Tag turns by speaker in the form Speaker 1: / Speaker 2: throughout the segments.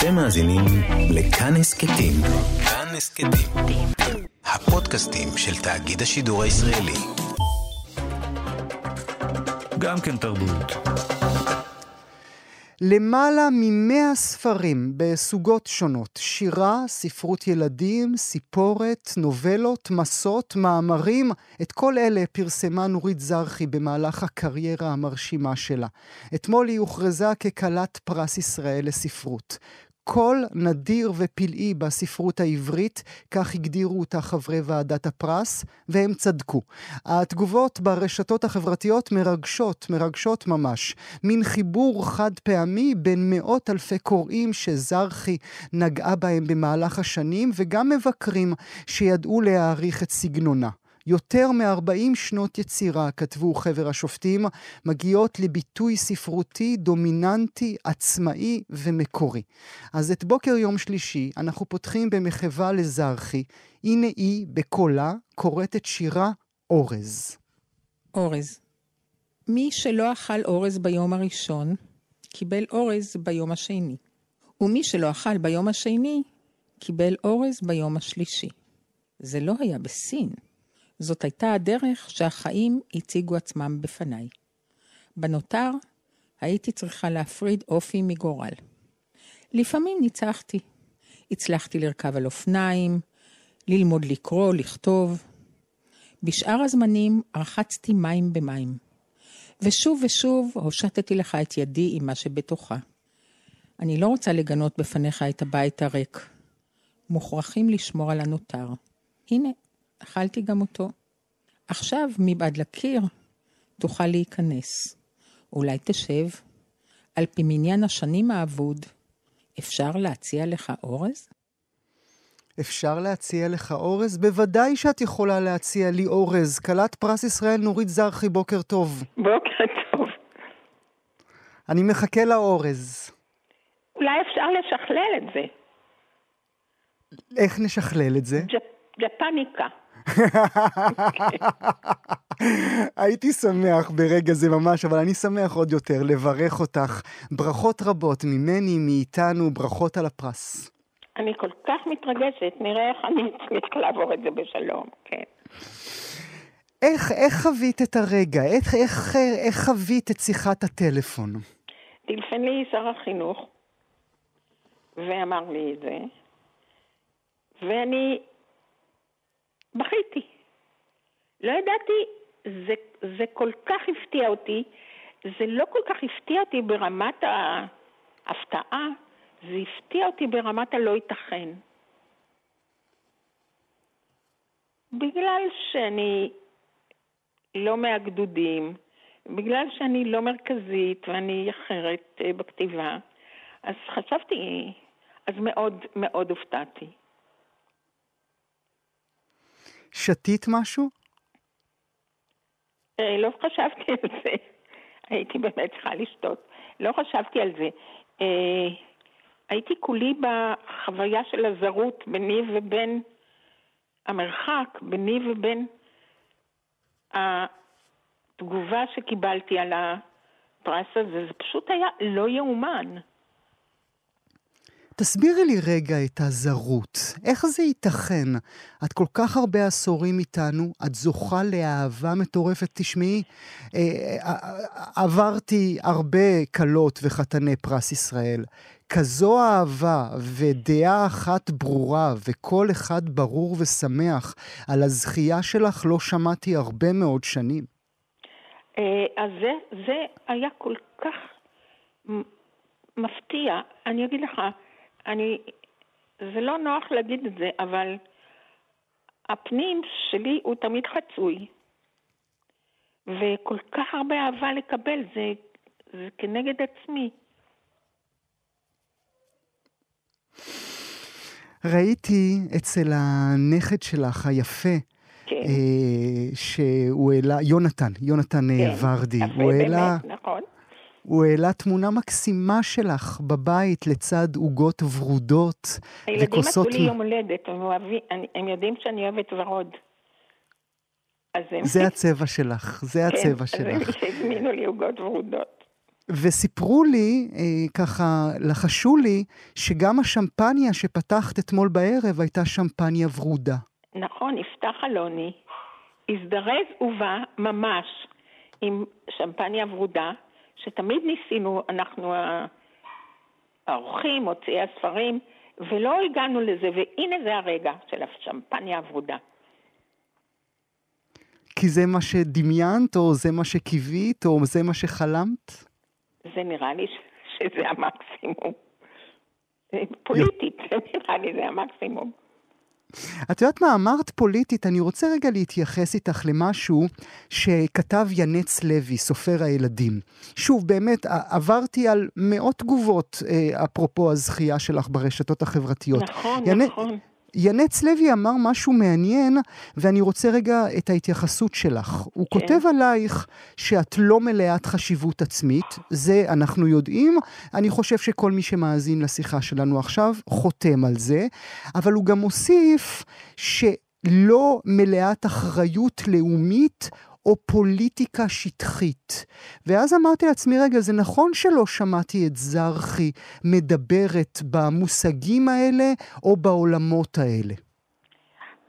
Speaker 1: אתם מאזינים לכאן הסכתים. כאן הסכתים. הפודקאסטים של תאגיד השידור הישראלי. גם כן תרבות.
Speaker 2: למעלה ממאה ספרים בסוגות שונות, שירה, ספרות ילדים, סיפורת, נובלות, מסות, מאמרים, את כל אלה פרסמה נורית זרחי במהלך הקריירה המרשימה שלה. אתמול היא הוכרזה ככלת פרס ישראל לספרות. קול נדיר ופלאי בספרות העברית, כך הגדירו אותה חברי ועדת הפרס, והם צדקו. התגובות ברשתות החברתיות מרגשות, מרגשות ממש. מין חיבור חד פעמי בין מאות אלפי קוראים שזרחי נגעה בהם במהלך השנים, וגם מבקרים שידעו להעריך את סגנונה. יותר מ-40 שנות יצירה, כתבו חבר השופטים, מגיעות לביטוי ספרותי דומיננטי, עצמאי ומקורי. אז את בוקר יום שלישי אנחנו פותחים במחווה לזרחי. הנה היא, בקולה, קוראת את שירה אורז.
Speaker 3: אורז. מי שלא אכל אורז ביום הראשון, קיבל אורז ביום השני. ומי שלא אכל ביום השני, קיבל אורז ביום השלישי. זה לא היה בסין. זאת הייתה הדרך שהחיים הציגו עצמם בפניי. בנותר, הייתי צריכה להפריד אופי מגורל. לפעמים ניצחתי. הצלחתי לרכב על אופניים, ללמוד לקרוא, לכתוב. בשאר הזמנים רחצתי מים במים. ושוב ושוב הושטתי לך את ידי עם מה שבתוכה. אני לא רוצה לגנות בפניך את הבית הריק. מוכרחים לשמור על הנותר. הנה, אכלתי גם אותו. עכשיו, מבעד לקיר, תוכל להיכנס. אולי תשב. על פי מניין השנים האבוד, אפשר להציע לך אורז?
Speaker 2: אפשר להציע לך אורז? בוודאי שאת יכולה להציע לי אורז. כלת פרס ישראל נורית זרחי, בוקר טוב.
Speaker 4: בוקר טוב.
Speaker 2: אני מחכה לאורז.
Speaker 4: אולי אפשר לשכלל את זה.
Speaker 2: איך נשכלל את זה?
Speaker 4: ג'פניקה.
Speaker 2: הייתי שמח ברגע זה ממש, אבל אני שמח עוד יותר לברך אותך. ברכות רבות ממני, מאיתנו, ברכות על הפרס.
Speaker 4: אני כל כך מתרגשת, נראה איך אני אצליח לעבור את זה בשלום, כן.
Speaker 2: איך, איך חווית את הרגע? איך, איך, איך חווית את שיחת הטלפון?
Speaker 4: טלפן לי שר החינוך ואמר לי את זה, ואני בכיתי. לא ידעתי, זה, זה כל כך הפתיע אותי, זה לא כל כך הפתיע אותי ברמת ההפתעה, זה הפתיע אותי ברמת הלא ייתכן. בגלל שאני לא מהגדודים, בגלל שאני לא מרכזית ואני אחרת אה, בכתיבה, אז חשבתי, אז מאוד מאוד הופתעתי.
Speaker 2: שתית משהו?
Speaker 4: אה, לא חשבתי על זה. הייתי באמת צריכה לשתות. לא חשבתי על זה. אה, הייתי כולי בחוויה של הזרות ביני ובין המרחק, ביני ובין התגובה שקיבלתי על הפרס הזה. זה פשוט היה לא יאומן.
Speaker 2: תסבירי לי רגע את הזרות. איך זה ייתכן? את כל כך הרבה עשורים איתנו, את זוכה לאהבה מטורפת. תשמעי, אה, אה, אה, עברתי הרבה כלות וחתני פרס ישראל. כזו אהבה ודעה אחת ברורה וקול אחד ברור ושמח על הזכייה שלך לא שמעתי הרבה מאוד שנים.
Speaker 4: אז זה, זה היה כל כך מפתיע. אני אגיד לך, אני, זה לא נוח להגיד את זה, אבל הפנים שלי הוא תמיד חצוי. וכל כך הרבה אהבה לקבל, זה, זה כנגד עצמי.
Speaker 2: ראיתי אצל הנכד שלך, היפה,
Speaker 4: כן.
Speaker 2: אה, שהוא העלה, יונתן, יונתן כן, ורדי,
Speaker 4: הוא העלה... באמת, נכון.
Speaker 2: הוא העלה תמונה מקסימה שלך בבית לצד עוגות ורודות
Speaker 4: וכוסות... הילדים עשו לי יום הולדת, הם, אוהבים, הם יודעים שאני אוהבת ורוד.
Speaker 2: זה הצבע שלך, זה כן, הצבע שלך.
Speaker 4: כן, אז הם הזמינו לי עוגות ורודות.
Speaker 2: וסיפרו לי, אה, ככה, לחשו לי, שגם השמפניה שפתחת אתמול בערב הייתה שמפניה ורודה.
Speaker 4: נכון, יפתח אלוני, הזדרז ובא ממש עם שמפניה ורודה, שתמיד ניסינו, אנחנו האורחים, מוציאי הספרים, ולא הגענו לזה, והנה זה הרגע של השמפניה הוורודה.
Speaker 2: כי זה מה שדמיינת, או זה מה שקיווית, או זה מה שחלמת?
Speaker 4: זה נראה לי שזה המקסימום. פוליטית, זה נראה לי זה המקסימום.
Speaker 2: את יודעת מה, אמרת פוליטית, אני רוצה רגע להתייחס איתך למשהו שכתב ינץ לוי, סופר הילדים. שוב, באמת, עברתי על מאות תגובות אה, אפרופו הזכייה שלך ברשתות החברתיות.
Speaker 4: נכון, ינ... נכון.
Speaker 2: ינץ לוי אמר משהו מעניין, ואני רוצה רגע את ההתייחסות שלך. הוא כן. כותב עלייך שאת לא מלאת חשיבות עצמית, זה אנחנו יודעים. אני חושב שכל מי שמאזין לשיחה שלנו עכשיו חותם על זה, אבל הוא גם מוסיף שלא מלאת אחריות לאומית או פוליטיקה שטחית. ואז אמרתי לעצמי, רגע, זה נכון שלא שמעתי את זרחי מדברת במושגים האלה או בעולמות האלה?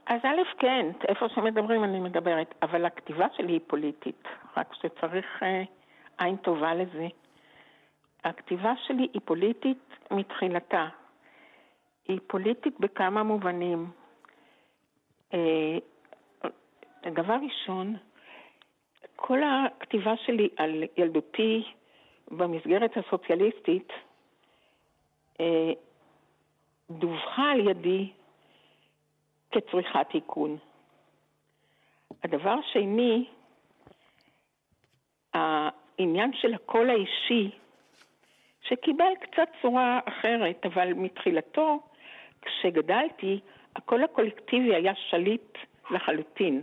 Speaker 4: אז א', כן, איפה שמדברים אני מדברת, אבל הכתיבה שלי היא פוליטית, רק שצריך אה, עין טובה לזה. הכתיבה שלי היא פוליטית מתחילתה. היא פוליטית בכמה מובנים. אה, דבר ראשון, כל הכתיבה שלי על ילדותי במסגרת הסוציאליסטית אה, דווחה על ידי כצריכת תיקון. הדבר השני, העניין של הקול האישי, שקיבל קצת צורה אחרת, אבל מתחילתו, כשגדלתי, הקול הקולקטיבי היה שליט לחלוטין.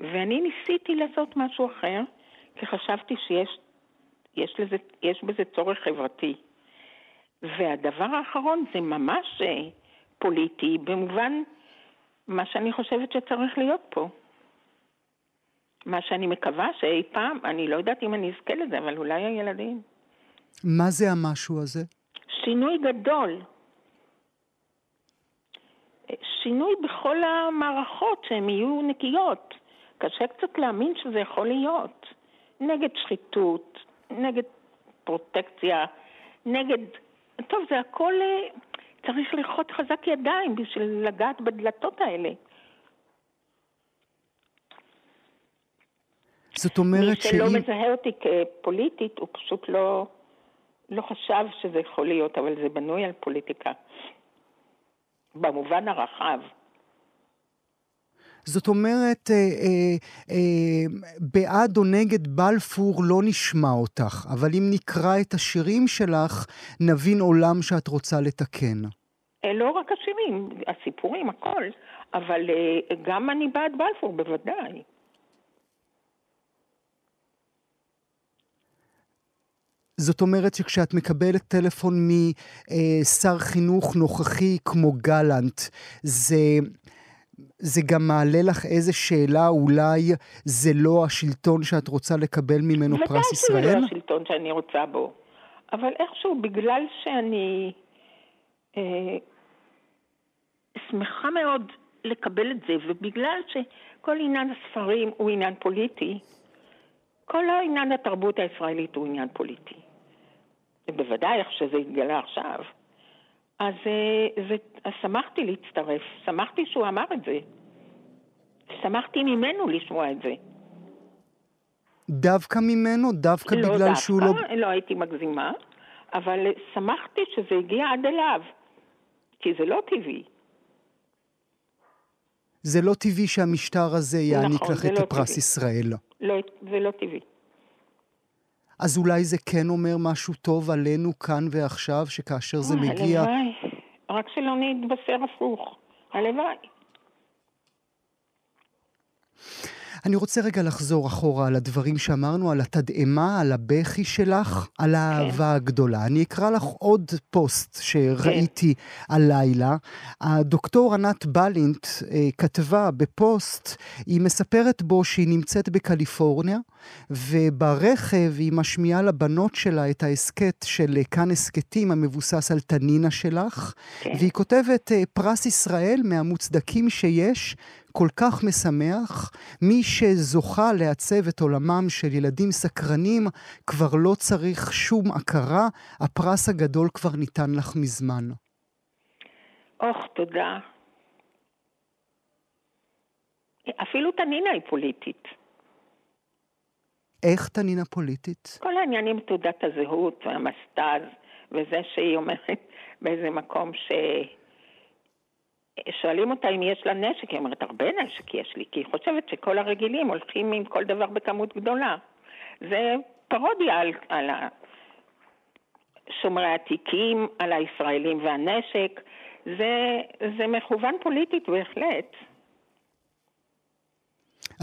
Speaker 4: ואני ניסיתי לעשות משהו אחר, כי חשבתי שיש יש לזה, יש בזה צורך חברתי. והדבר האחרון זה ממש אה, פוליטי, במובן מה שאני חושבת שצריך להיות פה. מה שאני מקווה שאי פעם, אני לא יודעת אם אני אזכה לזה, אבל אולי הילדים.
Speaker 2: מה זה המשהו הזה?
Speaker 4: שינוי גדול. שינוי בכל המערכות שהן יהיו נקיות. קשה קצת להאמין שזה יכול להיות. נגד שחיתות, נגד פרוטקציה, נגד... טוב, זה הכל... אה, צריך ללחוץ חזק ידיים בשביל לגעת בדלתות האלה.
Speaker 2: זאת אומרת
Speaker 4: שהיא... מי שלא מזהה אותי כפוליטית, הוא פשוט לא, לא חשב שזה יכול להיות, אבל זה בנוי על פוליטיקה. במובן הרחב.
Speaker 2: זאת אומרת, אה, אה, אה, בעד או נגד בלפור לא נשמע אותך, אבל אם נקרא את השירים שלך, נבין עולם שאת רוצה לתקן.
Speaker 4: לא רק השירים, הסיפורים, הכל, אבל אה, גם אני בעד בלפור, בוודאי.
Speaker 2: זאת אומרת שכשאת מקבלת טלפון משר חינוך נוכחי כמו גלנט, זה, זה גם מעלה לך איזה שאלה, אולי זה לא השלטון שאת רוצה לקבל ממנו פרס ישראל?
Speaker 4: ודאי שזה לא השלטון שאני רוצה בו. אבל איכשהו, בגלל שאני אה, שמחה מאוד לקבל את זה, ובגלל שכל עניין הספרים הוא עניין פוליטי, כל העניין התרבות הישראלית הוא עניין פוליטי. ובוודאי איך שזה התגלה עכשיו. אז, אה, זה, אז שמחתי להצטרף, שמחתי שהוא אמר את זה. שמחתי ממנו לשמוע את זה.
Speaker 2: דווקא ממנו? דווקא לא בגלל דווקא, שהוא לא...
Speaker 4: לא דווקא, לא הייתי מגזימה, אבל שמחתי שזה הגיע עד אליו, כי זה לא טבעי.
Speaker 2: זה לא טבעי שהמשטר הזה יעניק נכון, לך את לא הפרס טבעי. ישראל.
Speaker 4: לא, זה לא טבעי.
Speaker 2: אז אולי זה כן אומר משהו טוב עלינו כאן ועכשיו, שכאשר זה מגיע...
Speaker 4: הלוואי, רק שלא נתבשר הפוך. הלוואי.
Speaker 2: אני רוצה רגע לחזור אחורה על הדברים שאמרנו, על התדהמה, על הבכי שלך, על האהבה כן. הגדולה. אני אקרא לך עוד פוסט שראיתי כן. הלילה. הדוקטור ענת בלינט אה, כתבה בפוסט, היא מספרת בו שהיא נמצאת בקליפורניה, וברכב היא משמיעה לבנות שלה את ההסכת של כאן הסכתים המבוסס על תנינה שלך, כן. והיא כותבת, אה, פרס ישראל מהמוצדקים שיש, כל כך משמח. מי שזוכה לעצב את עולמם של ילדים סקרנים, כבר לא צריך שום הכרה, הפרס הגדול כבר ניתן לך מזמן.
Speaker 4: אוח, תודה. אפילו תנינה היא פוליטית.
Speaker 2: איך תנינה פוליטית?
Speaker 4: כל העניינים תעודת הזהות והמסטז, וזה שהיא אומרת באיזה מקום ש... שואלים אותה אם יש לה נשק, היא אומרת, הרבה נשק יש לי, כי היא חושבת שכל הרגילים הולכים עם כל דבר בכמות גדולה. זה פרודיה על, על שומרי התיקים, על הישראלים והנשק, זה, זה מכוון פוליטית בהחלט.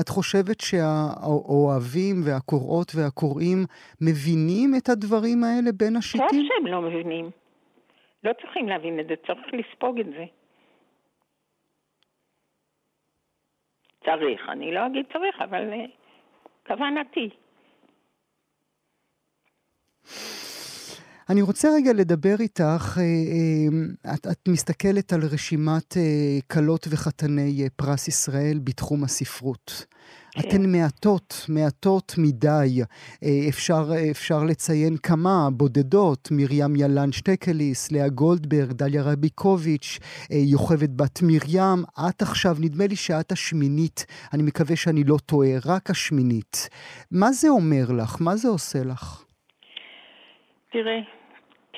Speaker 2: את חושבת שהאוהבים והקוראות והקוראים מבינים את הדברים האלה בין השיטים? טוב
Speaker 4: שהם לא מבינים. לא צריכים להבין את זה, צריך לספוג את זה. צריך, אני לא אגיד צריך, אבל uh, כוונתי.
Speaker 2: אני רוצה רגע לדבר איתך, אה, אה, את, את מסתכלת על רשימת כלות וחתני פרס ישראל בתחום הספרות. כן. אתן מעטות, מעטות מדי. אה, אפשר, אפשר לציין כמה בודדות, מרים ילן שטקליס, לאה גולדברג, דליה רביקוביץ', אה, יוכבד בת מרים. את עכשיו, נדמה לי שאת השמינית, אני מקווה שאני לא טועה, רק השמינית. מה זה אומר לך? מה זה עושה לך?
Speaker 4: תראה,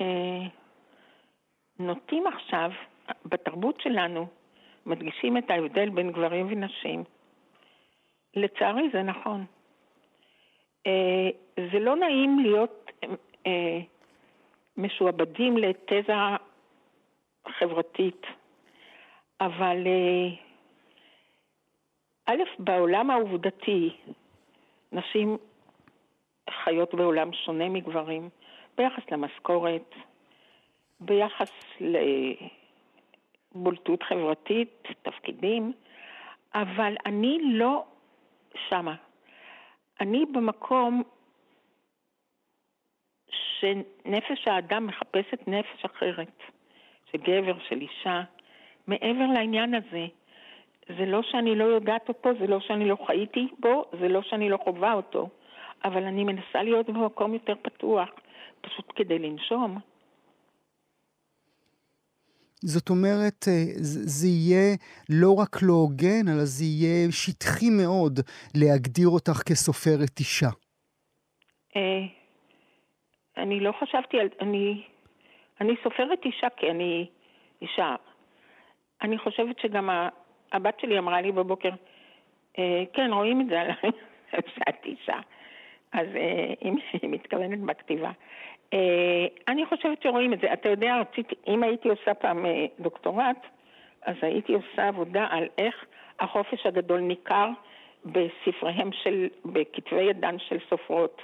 Speaker 4: אה, נוטים עכשיו, בתרבות שלנו, מדגישים את ההבדל בין גברים ונשים. לצערי זה נכון. אה, זה לא נעים להיות אה, משועבדים לתזה חברתית, אבל אה, א', בעולם העובדתי, נשים חיות בעולם שונה מגברים, ביחס למשכורת, ביחס לבולטות חברתית, תפקידים, אבל אני לא שמה. אני במקום שנפש האדם מחפשת נפש אחרת, של גבר, של אישה, מעבר לעניין הזה. זה לא שאני לא יודעת אותו, זה לא שאני לא חייתי בו, זה לא שאני לא חווה אותו, אבל אני מנסה להיות במקום יותר פתוח, פשוט כדי לנשום.
Speaker 2: זאת אומרת, אה, זה יהיה לא רק לא הוגן, אלא זה יהיה שטחי מאוד להגדיר אותך כסופרת אישה.
Speaker 4: אה, אני לא חשבתי על... אני, אני סופרת אישה כי אני אישה. אני חושבת שגם הבת שלי אמרה לי בבוקר, אה, כן, רואים את זה עליי, שאת אישה. אז היא מתכוונת בכתיבה. אה, אני חושבת שרואים את זה. אתה יודע, רציתי, אם הייתי עושה פעם אה, דוקטורט, אז הייתי עושה עבודה על איך החופש הגדול ניכר בספריהם של, בכתבי ידן של סופרות.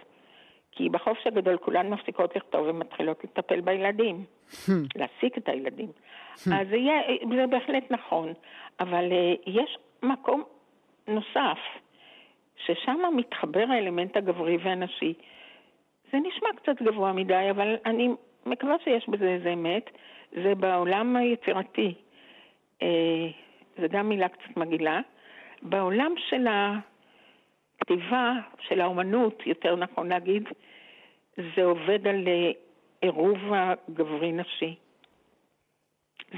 Speaker 4: כי בחופש הגדול כולן מפסיקות לכתוב ומתחילות לטפל בילדים, hmm. להעסיק את הילדים. Hmm. אז זה, יהיה, זה בהחלט נכון, אבל uh, יש מקום נוסף, ששם מתחבר האלמנט הגברי והנשי, זה נשמע קצת גבוה מדי, אבל אני מקווה שיש בזה איזה אמת. זה בעולם היצירתי. אה, זו גם מילה קצת מגעילה. בעולם של הכתיבה, של האומנות, יותר נכון להגיד, זה עובד על אה, עירוב הגברי-נשי.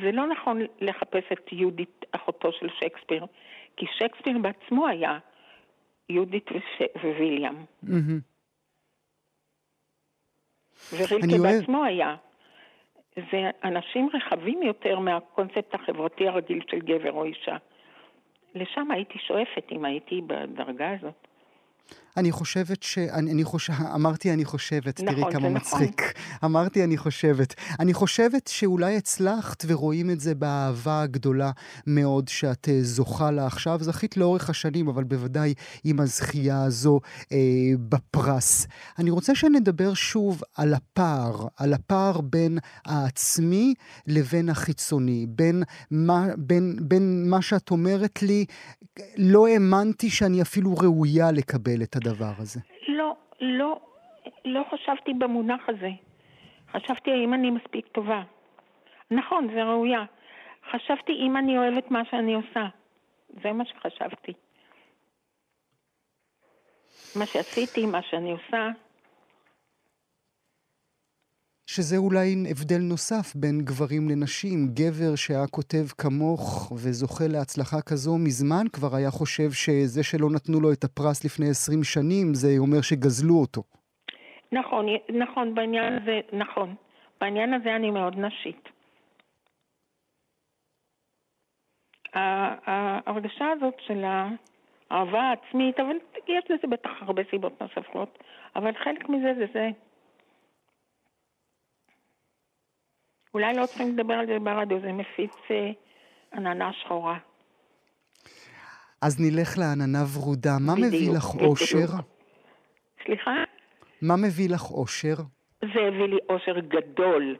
Speaker 4: זה לא נכון לחפש את יהודית, אחותו של שייקספיר, כי שייקספיר בעצמו היה יהודית וויליאם. Mm-hmm. ורילקה בעצמו היה. זה אנשים רחבים יותר מהקונספט החברתי הרגיל של גבר או אישה. לשם הייתי שואפת אם הייתי בדרגה הזאת.
Speaker 2: אני חושבת ש... אני, אני חוש... אמרתי אני חושבת,
Speaker 4: נכון,
Speaker 2: תראי כמה
Speaker 4: זה
Speaker 2: מצחיק. אמרתי אני חושבת. אני חושבת שאולי הצלחת ורואים את זה באהבה הגדולה מאוד שאת אה, זוכה לה עכשיו. זכית לאורך השנים, אבל בוודאי עם הזכייה הזו אה, בפרס. אני רוצה שנדבר שוב על הפער, על הפער בין העצמי לבין החיצוני, בין מה, בין, בין מה שאת אומרת לי, לא האמנתי שאני אפילו ראויה לקבל את הדבר הזה.
Speaker 4: לא, לא, לא חשבתי במונח הזה. חשבתי האם אני מספיק טובה. נכון, זה ראויה. חשבתי אם אני אוהבת מה שאני עושה. זה מה שחשבתי. מה שעשיתי, מה שאני עושה.
Speaker 2: שזה אולי הבדל נוסף בין גברים לנשים. גבר שהיה כותב כמוך וזוכה להצלחה כזו מזמן כבר היה חושב שזה שלא נתנו לו את הפרס לפני 20 שנים, זה אומר שגזלו אותו.
Speaker 4: נכון, נכון, בעניין הזה, נכון. בעניין הזה אני מאוד נשית. ההרגשה הזאת של האהבה העצמית, אבל יש לזה בטח הרבה סיבות נוספות, אבל חלק מזה זה זה. אולי לא צריכים לדבר על זה ברדיו, זה מפיץ אה, עננה שחורה.
Speaker 2: אז נלך לעננה ורודה. מה בדיוק, מביא לך אושר?
Speaker 4: סליחה?
Speaker 2: מה מביא לך אושר?
Speaker 4: זה הביא לי אושר גדול.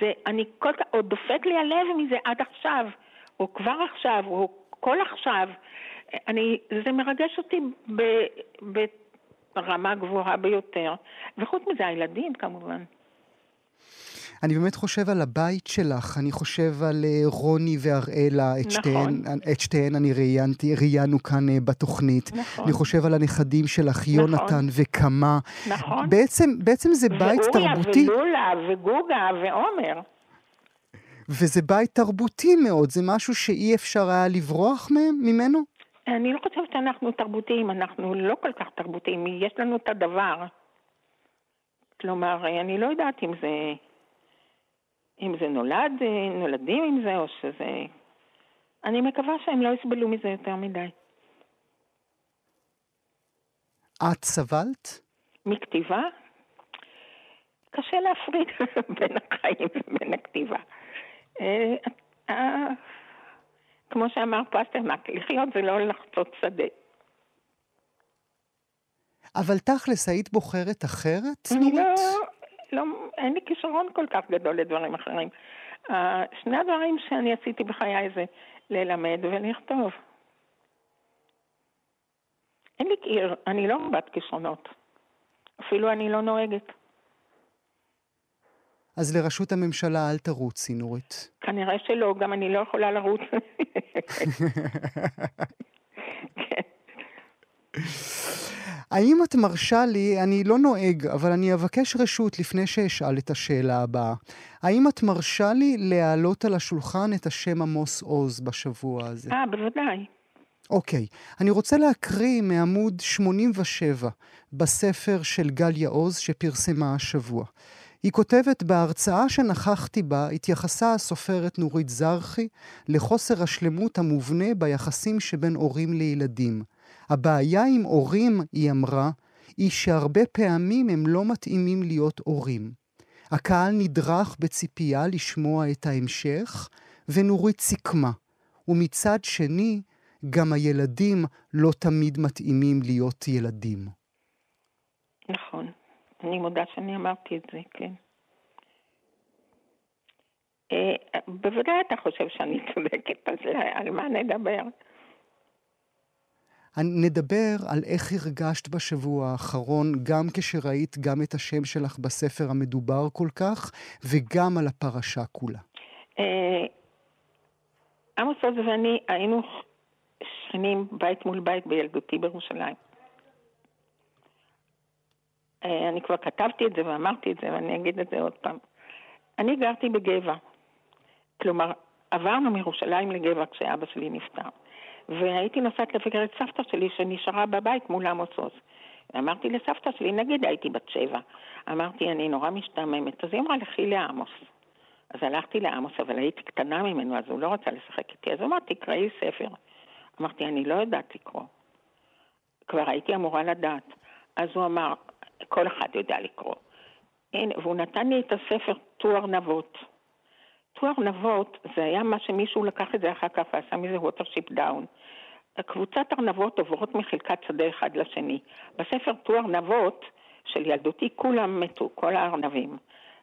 Speaker 4: זה, אני כל כך, עוד דופק לי הלב מזה עד עכשיו, או כבר עכשיו, או כל עכשיו. אני, זה מרגש אותי ב, ברמה גבוהה ביותר. וחוץ מזה, הילדים כמובן.
Speaker 2: אני באמת חושב על הבית שלך, אני חושב על אה, רוני והראלה, את, נכון. שתיהן, את שתיהן אני ראיינתי, ראיינו כאן uh, בתוכנית. נכון. אני חושב על הנכדים שלך, יונתן נכון. וקמה. נכון. בעצם, בעצם זה בית תרבותי.
Speaker 4: ואוריה ולולה וגוגה ועומר.
Speaker 2: וזה בית תרבותי מאוד, זה משהו שאי אפשר היה לברוח ממנו?
Speaker 4: אני לא חושבת שאנחנו תרבותיים, אנחנו לא כל כך תרבותיים, יש לנו את הדבר. כלומר, אני לא יודעת אם זה אם זה נולד, אה, נולדים עם זה, או שזה... אני מקווה שהם לא יסבלו מזה יותר מדי.
Speaker 2: את סבלת?
Speaker 4: מכתיבה? קשה להפריד בין החיים ובין הכתיבה. אה, אה, כמו שאמר פסטרנק, לחיות זה לא לחצות שדה.
Speaker 2: אבל תכלס, היית בוחרת אחרת,
Speaker 4: נורית? לא, לא, אין לי כישרון כל כך גדול לדברים אחרים. Uh, שני הדברים שאני עשיתי בחיי זה ללמד ולכתוב. אין לי, אני לא בת כישרונות. אפילו אני לא נוהגת.
Speaker 2: אז לראשות הממשלה אל תרוצי, נורית.
Speaker 4: כנראה שלא, גם אני לא יכולה לרוץ. כן.
Speaker 2: האם את מרשה לי, אני לא נוהג, אבל אני אבקש רשות לפני שאשאל את השאלה הבאה. האם את מרשה לי להעלות על השולחן את השם עמוס עוז בשבוע הזה?
Speaker 4: אה, בוודאי.
Speaker 2: אוקיי, אני רוצה להקריא מעמוד 87 בספר של גליה עוז שפרסמה השבוע. היא כותבת, בהרצאה שנכחתי בה התייחסה הסופרת נורית זרחי לחוסר השלמות המובנה ביחסים שבין הורים לילדים. הבעיה עם הורים, היא אמרה, היא שהרבה פעמים הם לא מתאימים להיות הורים. הקהל נדרך בציפייה לשמוע את ההמשך, ונורית סיכמה. ומצד שני, גם הילדים לא תמיד מתאימים להיות ילדים.
Speaker 4: נכון. אני מודה שאני אמרתי את זה, כן. אה, בוודאי אתה חושב שאני צודקת, אז על מה נדבר?
Speaker 2: נדבר על איך הרגשת בשבוע האחרון, גם כשראית גם את השם שלך בספר המדובר כל כך, וגם על הפרשה כולה.
Speaker 4: אה, עמוס עוז ואני היינו שכנים בית מול בית בילדותי בירושלים. אה, אני כבר כתבתי את זה ואמרתי את זה, ואני אגיד את זה עוד פעם. אני גרתי בגבע. כלומר, עברנו מירושלים לגבע כשאבא שלי נפטר. והייתי נוסעת לבקר את סבתא שלי שנשארה בבית מול עמוס עוז. אמרתי לסבתא שלי, נגיד הייתי בת שבע, אמרתי, אני נורא משתעממת, אז היא אמרה, לכי לעמוס. אז הלכתי לעמוס, אבל הייתי קטנה ממנו, אז הוא לא רצה לשחק איתי, אז הוא אמר, תקראי ספר. אמרתי, אני לא יודעת לקרוא. כבר הייתי אמורה לדעת. אז הוא אמר, כל אחד יודע לקרוא. והוא נתן לי את הספר טו ארנבות. טו ארנבות זה היה מה שמישהו לקח את זה אחר כך ועשה מזה Watership Down. קבוצת ארנבות עוברות מחלקת שדה אחד לשני. בספר טו ארנבות של ילדותי כולם מתו, כל הארנבים.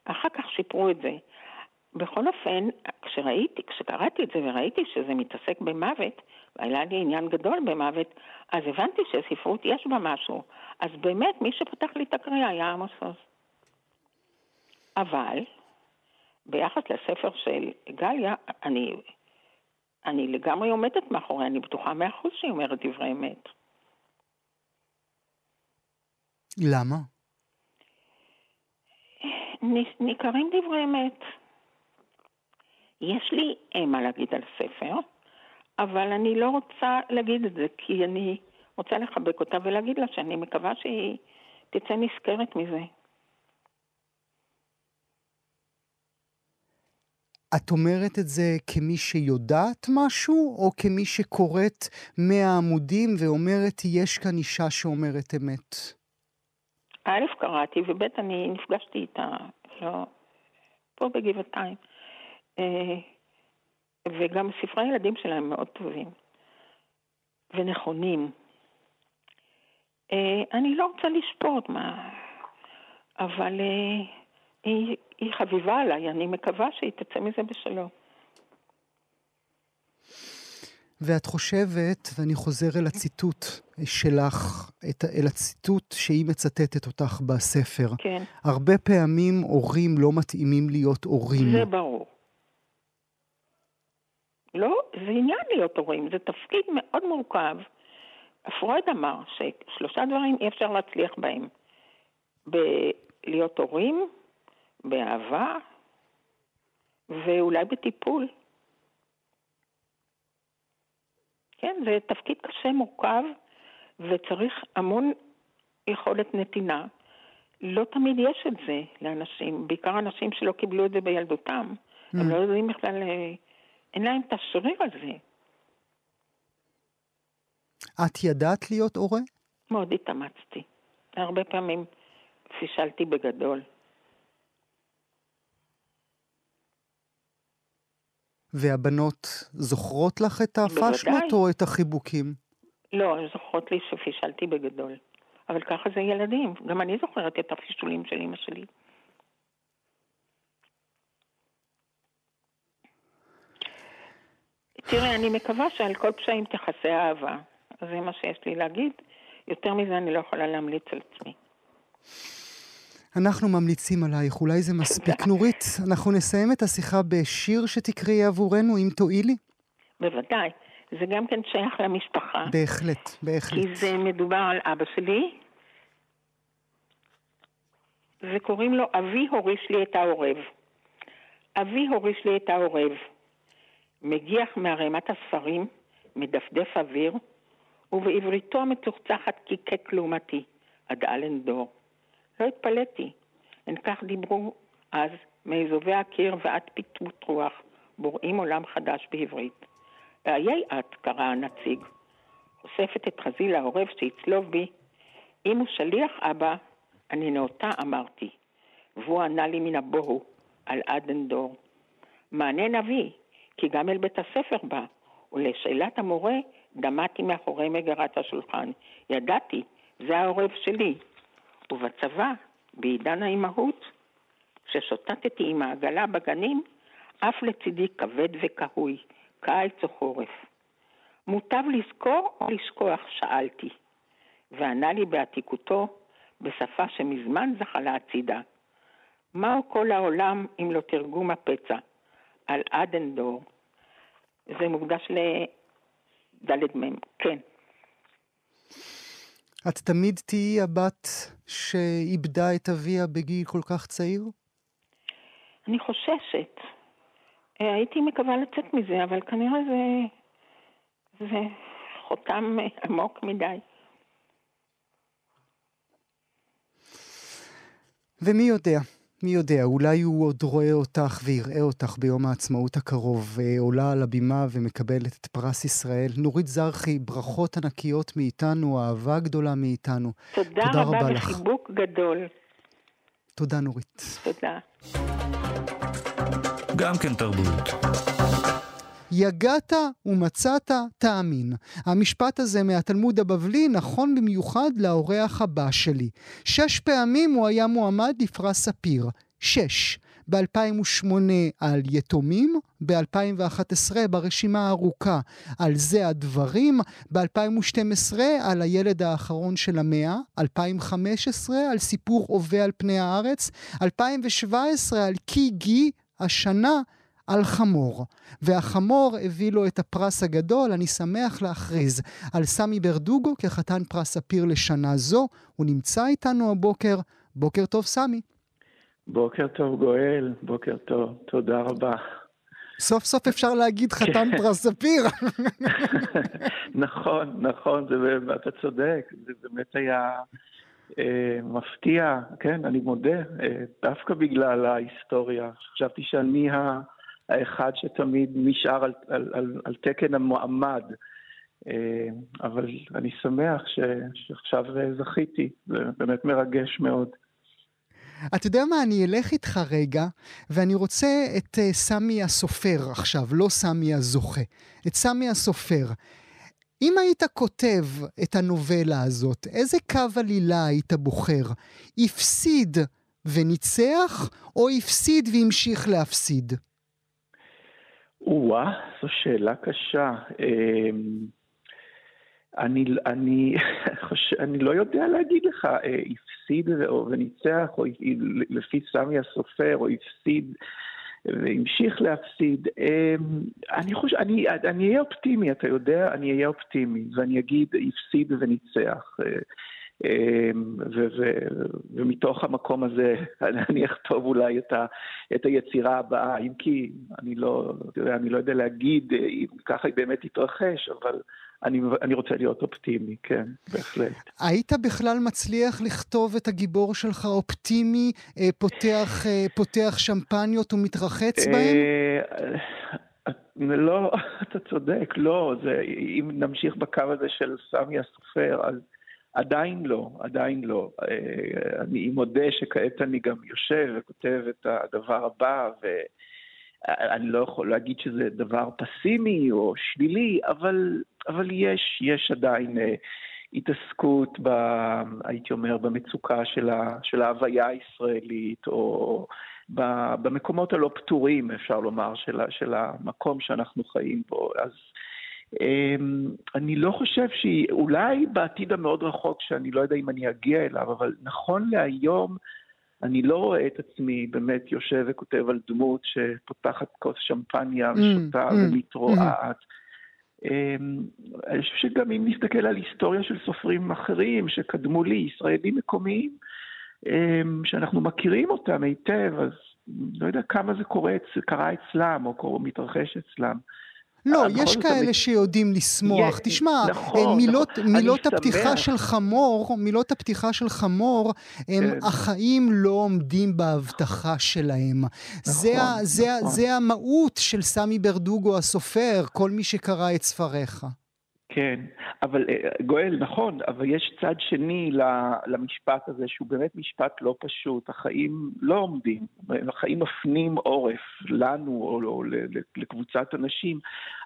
Speaker 4: אחר כך שיפרו את זה. בכל אופן, כשראיתי, כשקראתי את זה וראיתי שזה מתעסק במוות, והיה לי עניין גדול במוות, אז הבנתי שספרות יש בה משהו. אז באמת, מי שפתח לי את הקריאה היה עמוס עוז. אבל, ביחס לספר של גליה, אני, אני לגמרי עומדת מאחורי, אני בטוחה מאה אחוז שהיא אומרת דברי אמת.
Speaker 2: למה?
Speaker 4: ניכרים דברי אמת. יש לי מה להגיד על ספר, אבל אני לא רוצה להגיד את זה, כי אני רוצה לחבק אותה ולהגיד לה שאני מקווה שהיא תצא נשכרת מזה.
Speaker 2: את אומרת את זה כמי שיודעת משהו, או כמי שקוראת מאה עמודים ואומרת, יש כאן אישה שאומרת אמת?
Speaker 4: א', קראתי, וב', אני נפגשתי איתה, לא, פה בגבעתיים. אה, וגם ספרי הילדים שלהם מאוד טובים ונכונים. אה, אני לא רוצה לשפוט מה, אבל אה, היא, היא חביבה עליי, אני מקווה שהיא תצא מזה בשלום.
Speaker 2: ואת חושבת, ואני חוזר אל הציטוט שלך, את, אל הציטוט שהיא מצטטת אותך בספר.
Speaker 4: כן.
Speaker 2: הרבה פעמים הורים לא מתאימים להיות הורים.
Speaker 4: זה ברור. לא, זה עניין להיות הורים, זה תפקיד מאוד מורכב. פרויד אמר ששלושה דברים אי אפשר להצליח בהם. בלהיות הורים, באהבה ואולי בטיפול. כן, זה תפקיד קשה, מורכב, וצריך המון יכולת נתינה. לא תמיד יש את זה לאנשים, בעיקר אנשים שלא קיבלו את זה בילדותם. Mm. הם לא יודעים בכלל, אה, אין להם את השריר הזה.
Speaker 2: את ידעת להיות הורה?
Speaker 4: מאוד התאמצתי. הרבה פעמים פישלתי בגדול.
Speaker 2: והבנות זוכרות לך את הפאשלות או את החיבוקים?
Speaker 4: לא, זוכרות לי שפישלתי בגדול. אבל ככה זה ילדים. גם אני זוכרת את הפישולים של אמא שלי. תראה, אני מקווה שעל כל פשעים תכסה אהבה. זה מה שיש לי להגיד. יותר מזה אני לא יכולה להמליץ על עצמי.
Speaker 2: אנחנו ממליצים עלייך, אולי זה מספיק. נורית, אנחנו נסיים את השיחה בשיר שתקראי עבורנו, אם תואילי.
Speaker 4: בוודאי. זה גם כן שייך למשפחה.
Speaker 2: בהחלט, בהחלט.
Speaker 4: כי זה מדובר על אבא שלי, וקוראים לו אבי הוריש לי את העורב. אבי הוריש לי את העורב. מגיח מערימת הספרים, מדפדף אוויר, ובעבריתו המצוחצחת קיקק לעומתי, עד אלנדור. לא התפלאתי. הן כך דיברו אז, מאזובי הקיר ועד פיתות רוח, בוראים עולם חדש בעברית. ואיי את, קרא הנציג, חושפת את חזי לעורב שיצלוב בי. אם הוא שליח אבא, אני נאותה, אמרתי. והוא ענה לי מן הבוהו, על אדנדור. מענה נביא, כי גם אל בית הספר בא, ולשאלת המורה דמעתי מאחורי מגרת השולחן. ידעתי, זה העורב שלי. ובצבא, בעידן האימהות, כששוטטתי עם העגלה בגנים, אף לצידי כבד וכהוי, קיץ או חורף. מוטב לזכור או לשכוח? שאלתי, וענה לי בעתיקותו, בשפה שמזמן זחלה הצידה. מהו כל העולם אם לא תרגום הפצע? על אדנדור. זה מוקדש לדלת מ', כן.
Speaker 2: את תמיד תהיי הבת שאיבדה את אביה בגיל כל כך צעיר?
Speaker 4: אני חוששת. אה, הייתי מקווה לצאת מזה, אבל כנראה זה, זה חותם עמוק מדי.
Speaker 2: ומי יודע, מי יודע, אולי הוא עוד רואה אותך ויראה אותך ביום העצמאות הקרוב, אה, עולה על הבימה ומקבלת את פרס ישראל. נורית זרחי, ברכות ענקיות מאיתנו, אהבה גדולה מאיתנו.
Speaker 4: תודה, תודה רבה, רבה וחיבוק גדול.
Speaker 2: תודה, נורית.
Speaker 4: תודה.
Speaker 1: גם כן תרבות.
Speaker 2: יגעת ומצאת, תאמין. המשפט הזה מהתלמוד הבבלי נכון במיוחד לאורח הבא שלי. שש פעמים הוא היה מועמד לפרס ספיר. שש. ב-2008 על יתומים, ב-2011 ברשימה הארוכה על זה הדברים, ב-2012 על הילד האחרון של המאה, 2015 על סיפור הווה על פני הארץ, 2017 על קי גי, השנה על חמור. והחמור הביא לו את הפרס הגדול, אני שמח להכריז על סמי ברדוגו כחתן פרס ספיר לשנה זו. הוא נמצא איתנו הבוקר. בוקר טוב, סמי.
Speaker 5: בוקר טוב, גואל. בוקר טוב. תודה רבה.
Speaker 2: סוף סוף אפשר להגיד חתן פרס ספיר.
Speaker 5: נכון, נכון, זה, אתה צודק, זה באמת היה אה, מפתיע, כן, אני מודה, אה, דווקא בגלל ההיסטוריה. חשבתי שאני ה... האחד שתמיד נשאר על, על, על, על תקן המועמד. אה, אבל אני שמח ש, שעכשיו זכיתי, זה באמת מרגש מאוד.
Speaker 2: אתה יודע מה, אני אלך איתך רגע, ואני רוצה את uh, סמי הסופר עכשיו, לא סמי הזוכה. את סמי הסופר. אם היית כותב את הנובלה הזאת, איזה קו עלילה היית בוחר? הפסיד וניצח, או הפסיד והמשיך להפסיד?
Speaker 5: או-אה, זו שאלה קשה. אמ, אני, אני, אני לא יודע להגיד לך, אה, הפסיד וניצח, או לפי סמי הסופר, או הפסיד והמשיך להפסיד. אמ, אני חושב, אני, אני אהיה אופטימי, אתה יודע, אני אהיה אופטימי, ואני אגיד הפסיד וניצח. אמ, ומתוך המקום הזה אני אכתוב אולי את, ה, את היצירה הבאה, אם כי אני לא, יודע, אני לא יודע להגיד אה, אם ככה היא באמת תתרחש, אבל אני, אני רוצה להיות אופטימי, כן, בהחלט.
Speaker 2: היית בכלל מצליח לכתוב את הגיבור שלך אופטימי, אה, פותח, אה, פותח שמפניות ומתרחץ בהם?
Speaker 5: לא, אתה צודק, לא. זה, אם נמשיך בקו הזה של סמי הסופר, אז... עדיין לא, עדיין לא. אה, אני מודה שכעת אני גם יושב וכותב את הדבר הבא, ואני לא יכול להגיד שזה דבר פסימי או שלילי, אבל, אבל יש, יש עדיין אה, התעסקות, ב, הייתי אומר, במצוקה של, ה, של ההוויה הישראלית, או במקומות הלא פתורים, אפשר לומר, של, של המקום שאנחנו חיים בו. אז אני לא חושב שהיא, אולי בעתיד המאוד רחוק, שאני לא יודע אם אני אגיע אליו, אבל נכון להיום, אני לא רואה את עצמי באמת יושב וכותב על דמות שפותחת כוס שמפניה mm, ושותה mm, ומתרועעת. Mm. אני חושב שגם אם נסתכל על היסטוריה של סופרים אחרים שקדמו לי, ישראלים מקומיים, אמ, שאנחנו מכירים אותם היטב, אז לא יודע כמה זה קורה, קרה אצלם או מתרחש אצלם.
Speaker 2: לא, יש כאלה שיודעים לשמוח. תשמע, נכון, אה, מילות, נכון. מילות הפתיחה של חמור, מילות הפתיחה של חמור, הם כן. החיים לא עומדים בהבטחה שלהם. נכון, זה, זה, נכון. זה המהות של סמי ברדוגו הסופר, כל מי שקרא את ספריך.
Speaker 5: כן, אבל אה, גואל, נכון, אבל יש צד שני למשפט הזה, שהוא באמת משפט לא פשוט. החיים לא עומדים, החיים מפנים עורף לנו או, או לקבוצת אנשים,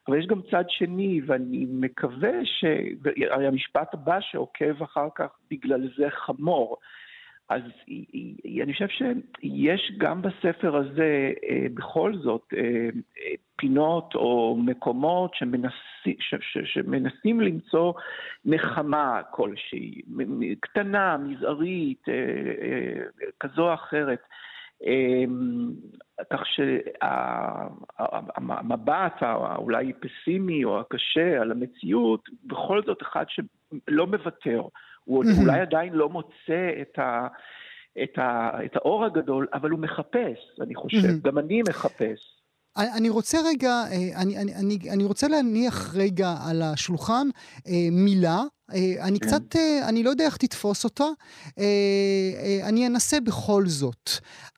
Speaker 5: אבל יש גם צד שני, ואני מקווה שהמשפט הבא שעוקב אחר כך, בגלל זה חמור. אז אני חושב שיש גם בספר הזה אה, בכל זאת אה, אה, פינות או מקומות שמנסים, ש, ש, שמנסים למצוא נחמה כלשהי, קטנה, מזערית, כזו או אחרת. כך שהמבט האולי פסימי או הקשה על המציאות, בכל זאת אחד שלא מוותר. הוא mm-hmm. אולי עדיין לא מוצא את, ה, את, ה, את האור הגדול, אבל הוא מחפש, אני חושב. Mm-hmm. גם אני מחפש.
Speaker 2: אני רוצה רגע, אה, אני, אני, אני, אני רוצה להניח רגע על השולחן אה, מילה, אה, אני כן. קצת, אני לא יודע איך תתפוס אותה, אני אנסה בכל זאת.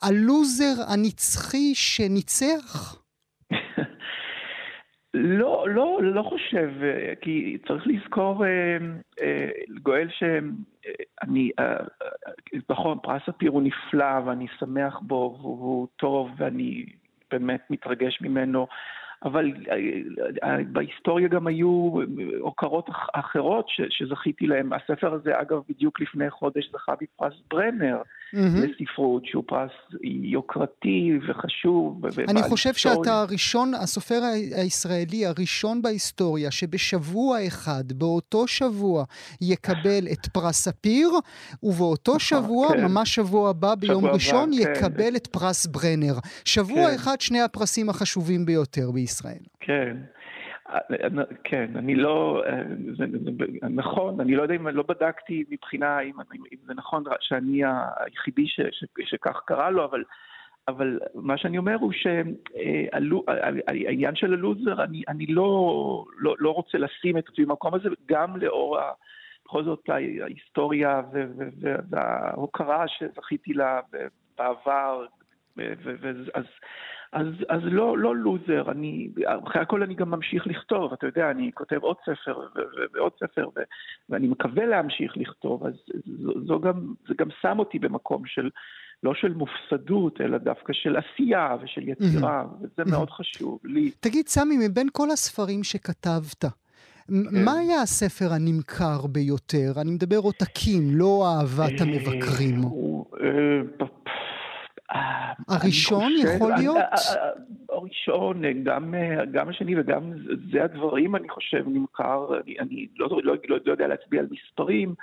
Speaker 2: הלוזר הנצחי שניצח?
Speaker 5: לא, לא, לא חושב, כי צריך לזכור, גואל, שאני, נכון, פרס ספיר הוא נפלא ואני שמח בו והוא טוב ואני באמת מתרגש ממנו, אבל אה, אה, בהיסטוריה גם היו הוקרות אחרות שזכיתי להן. הספר הזה, אגב, בדיוק לפני חודש זכה בפרס ברנר. mm-hmm. לספרות, שהוא פרס יוקרתי וחשוב.
Speaker 2: אני חושב שאתה הראשון, הסופר הישראלי הראשון בהיסטוריה, שבשבוע אחד, באותו שבוע, יקבל את פרס ספיר, ובאותו שבוע, כן. ממש שבוע הבא, ביום שבוע ראשון, הבא, כן. יקבל כן. את פרס ברנר. שבוע כן. אחד, שני הפרסים החשובים ביותר בישראל.
Speaker 5: כן. כן, אני לא, זה, זה, נכון, אני לא יודע אם, לא בדקתי מבחינה, אם, אם זה נכון שאני היחידי ש, ש, שכך קרה לו, אבל, אבל מה שאני אומר הוא שהעניין של הלוזר, אני, אני לא, לא, לא רוצה לשים את עצמי במקום הזה, גם לאור בכל זאת ההיסטוריה וההוקרה שזכיתי לה בעבר, אז אז, אז לא, לא לוזר, אני, אחרי הכל אני גם ממשיך לכתוב, אתה יודע, אני כותב עוד ספר ועוד ספר, ו- ואני מקווה להמשיך לכתוב, אז זו, זו גם, זה גם שם אותי במקום של, לא של מופסדות, אלא דווקא של עשייה ושל יצירה, mm-hmm. וזה mm-hmm. מאוד חשוב לי.
Speaker 2: תגיד, סמי, מבין כל הספרים שכתבת, כן. מה היה הספר הנמכר ביותר? אני מדבר עותקים, לא אהבת אה, המבקרים. אה, הראשון יכול להיות?
Speaker 5: הראשון, גם, גם השני וגם זה הדברים, אני חושב, נמכר, אני, אני לא, לא, לא, לא יודע להצביע על מספרים,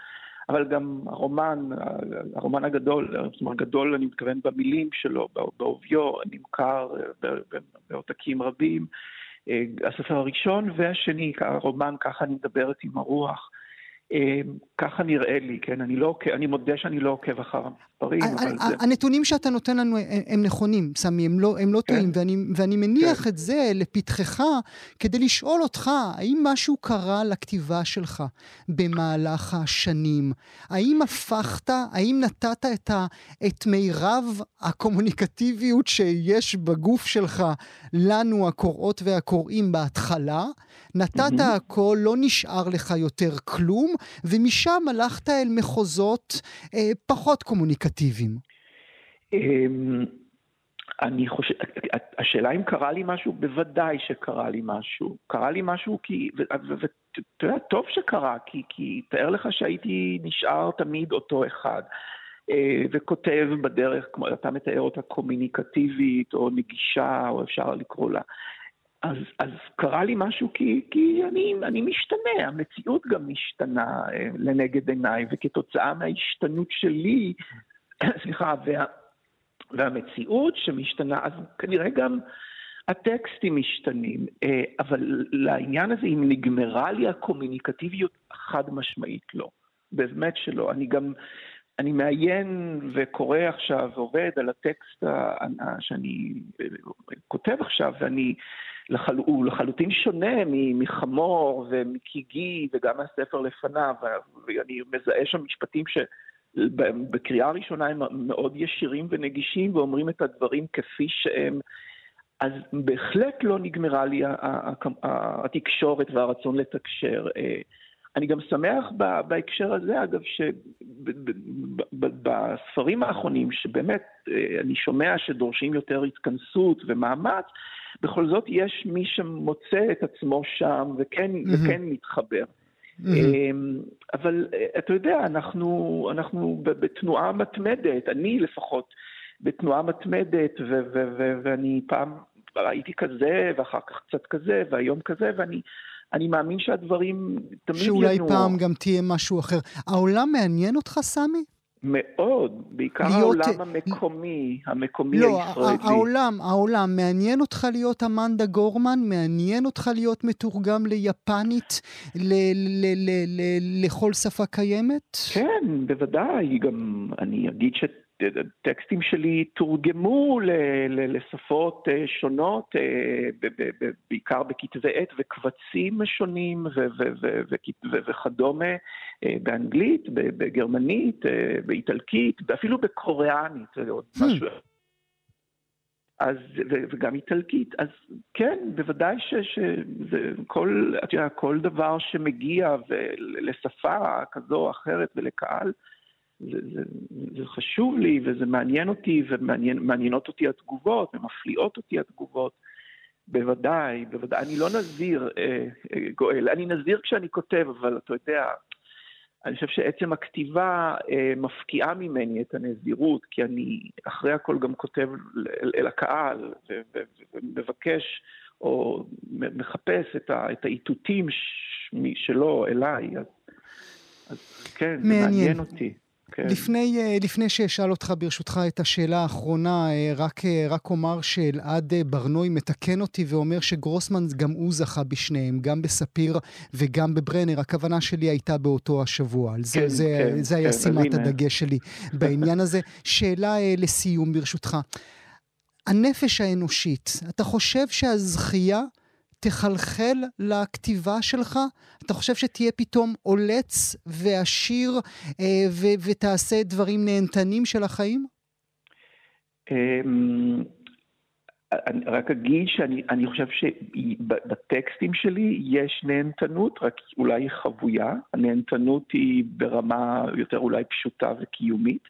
Speaker 5: אבל גם הרומן, הרומן הגדול, זאת אומרת, גדול, אני מתכוון במילים שלו, בעוביו, נמכר בעותקים רבים. הספר הראשון והשני, הרומן ככה אני מדברת עם הרוח. אמ, ככה נראה לי, כן? אני, לא, אני מודה שאני לא עוקב אחר המספרים, אבל זה...
Speaker 2: הנתונים שאתה נותן לנו הם נכונים, סמי, הם לא, הם לא כן. טועים, ואני, ואני מניח כן. את זה לפתחך כדי לשאול אותך, האם משהו קרה לכתיבה שלך במהלך השנים? האם הפכת, האם נתת את, ה, את מירב הקומוניקטיביות שיש בגוף שלך לנו, הקוראות והקוראים בהתחלה? נתת mm-hmm. הכל, לא נשאר לך יותר כלום, ומשם הלכת אל מחוזות אה, פחות קומוניקטיביים.
Speaker 5: אמ, אני חושב, השאלה אם קרה לי משהו, בוודאי שקרה לי משהו. קרה לי משהו כי, ואתה יודע, טוב שקרה, כי, כי תאר לך שהייתי נשאר תמיד אותו אחד. אה, וכותב בדרך, כמו אתה מתאר אותה, קומוניקטיבית או נגישה, או אפשר לקרוא לה. אז, אז קרה לי משהו כי, כי אני, אני משתנה, המציאות גם משתנה אה, לנגד עיניי, וכתוצאה מההשתנות שלי, סליחה, וה, והמציאות שמשתנה, אז כנראה גם הטקסטים משתנים. אה, אבל לעניין הזה, אם נגמרה לי הקומוניקטיביות, חד משמעית לא. באמת שלא. אני גם, אני מעיין וקורא עכשיו ועובד על הטקסט שאני אה, כותב עכשיו, ואני... לחל... הוא לחלוטין שונה מחמור ומקיגי וגם מהספר לפניו, ואני מזהה שם משפטים שבקריאה ראשונה הם מאוד ישירים ונגישים ואומרים את הדברים כפי שהם. אז בהחלט לא נגמרה לי התקשורת והרצון לתקשר. אני גם שמח בהקשר הזה, אגב, שבספרים האחרונים, שבאמת אה, אני שומע שדורשים יותר התכנסות ומאמץ, בכל זאת יש מי שמוצא את עצמו שם וכן, mm-hmm. וכן מתחבר. Mm-hmm. אבל אה, אתה יודע, אנחנו, אנחנו בתנועה מתמדת, אני לפחות בתנועה מתמדת, ו- ו- ו- ואני פעם הייתי כזה, ואחר כך קצת כזה, והיום כזה, ואני אני מאמין שהדברים תמיד
Speaker 2: ינועו. שאולי ינוע. פעם גם תהיה משהו אחר. העולם מעניין אותך, סמי?
Speaker 5: מאוד, בעיקר להיות... העולם המקומי, המקומי לא, הישראלי.
Speaker 2: לא, העולם, העולם, מעניין אותך להיות אמנדה גורמן? מעניין אותך להיות מתורגם ליפנית, ל- ל- ל- ל- לכל שפה קיימת?
Speaker 5: כן, בוודאי. גם אני אגיד ש... הטקסטים שלי תורגמו לשפות שונות, בעיקר בכתבי עת וקבצים שונים וכדומה, באנגלית, בגרמנית, באיטלקית, ואפילו בקוריאנית, זה עוד hmm. משהו. אז, וגם איטלקית. אז כן, בוודאי שכל, את יודעת, כל דבר שמגיע לשפה כזו או אחרת ולקהל, זה, זה, זה חשוב לי וזה מעניין אותי ומעניינות אותי התגובות ומפליאות אותי התגובות. בוודאי, בוודאי. אני לא נזיר, אה, אה, גואל. אני נזיר כשאני כותב, אבל אתה יודע, אני חושב שעצם הכתיבה אה, מפקיעה ממני את הנזירות, כי אני אחרי הכל גם כותב אל, אל הקהל ומבקש או מחפש את, ה, את האיתותים שלו אליי. אז, אז כן, מעניין. זה מעניין אותי. כן.
Speaker 2: לפני, אה, לפני שאשאל אותך ברשותך את השאלה האחרונה, אה, רק, אה, רק אומר שאלעד ברנוי מתקן אותי ואומר שגרוסמן גם הוא זכה בשניהם, גם בספיר וגם בברנר. הכוונה שלי הייתה באותו השבוע. על זה, כן, זה, כן, זה היה כן, שימת הדגש שלי בעניין הזה. שאלה לסיום ברשותך. הנפש האנושית, אתה חושב שהזכייה תחלחל לכתיבה שלך? אתה חושב שתהיה פתאום עולץ ועשיר אה, ו- ותעשה דברים נהנתנים של החיים?
Speaker 5: אמ, אני רק אגיד שאני חושב שבטקסטים שלי יש נהנתנות, רק אולי חבויה. הנהנתנות היא ברמה יותר אולי פשוטה וקיומית.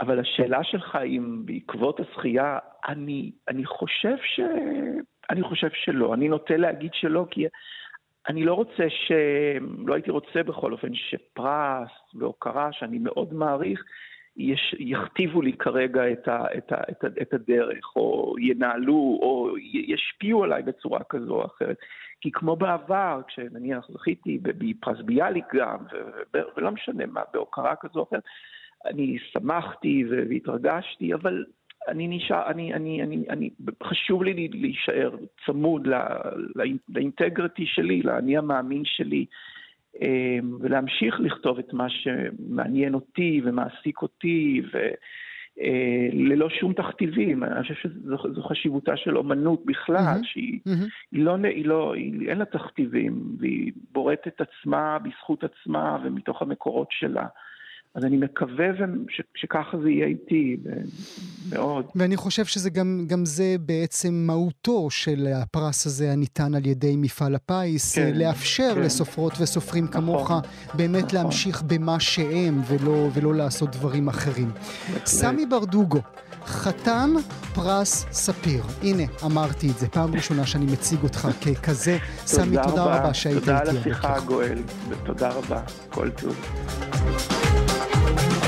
Speaker 5: אבל השאלה שלך אם בעקבות הזכייה, אני, אני חושב ש... אני חושב שלא. אני נוטה להגיד שלא, כי אני לא רוצה ש... לא הייתי רוצה בכל אופן שפרס והוקרה, שאני מאוד מעריך, יש, יכתיבו לי כרגע את, ה, את, ה, את, ה, את הדרך, או ינהלו, או ישפיעו עליי בצורה כזו או אחרת. כי כמו בעבר, כשנניח זכיתי בפרס ביאליק גם, ולא משנה מה, בהוקרה כזו או אחרת, אני שמחתי והתרגשתי, אבל אני נשאר, אני, אני, אני, אני, חשוב לי להישאר צמוד לא, לאינטגריטי שלי, לאני המאמין שלי, אמ, ולהמשיך לכתוב את מה שמעניין אותי ומעסיק אותי, וללא אה, שום תכתיבים. אני חושב שזו חשיבותה של אומנות בכלל, mm-hmm. שהיא mm-hmm. היא לא, היא לא, היא, אין לה תכתיבים, והיא בורטת עצמה בזכות עצמה ומתוך המקורות שלה. אז אני מקווה ש, שככה זה יהיה איתי, מאוד.
Speaker 2: ואני חושב שזה גם, גם זה בעצם מהותו של הפרס הזה הניתן על ידי מפעל הפיס, כן, לאפשר כן. לסופרות וסופרים נכון, כמוך באמת נכון. להמשיך במה שהם ולא, ולא לעשות דברים אחרים. סמי ברדוגו. חתן פרס ספיר. הנה, אמרתי את זה, פעם ראשונה שאני מציג אותך ככזה. סמי, תודה רבה שהיית
Speaker 5: איתי. תודה על השיחה, גואל, ותודה רבה. כל טוב. Bye.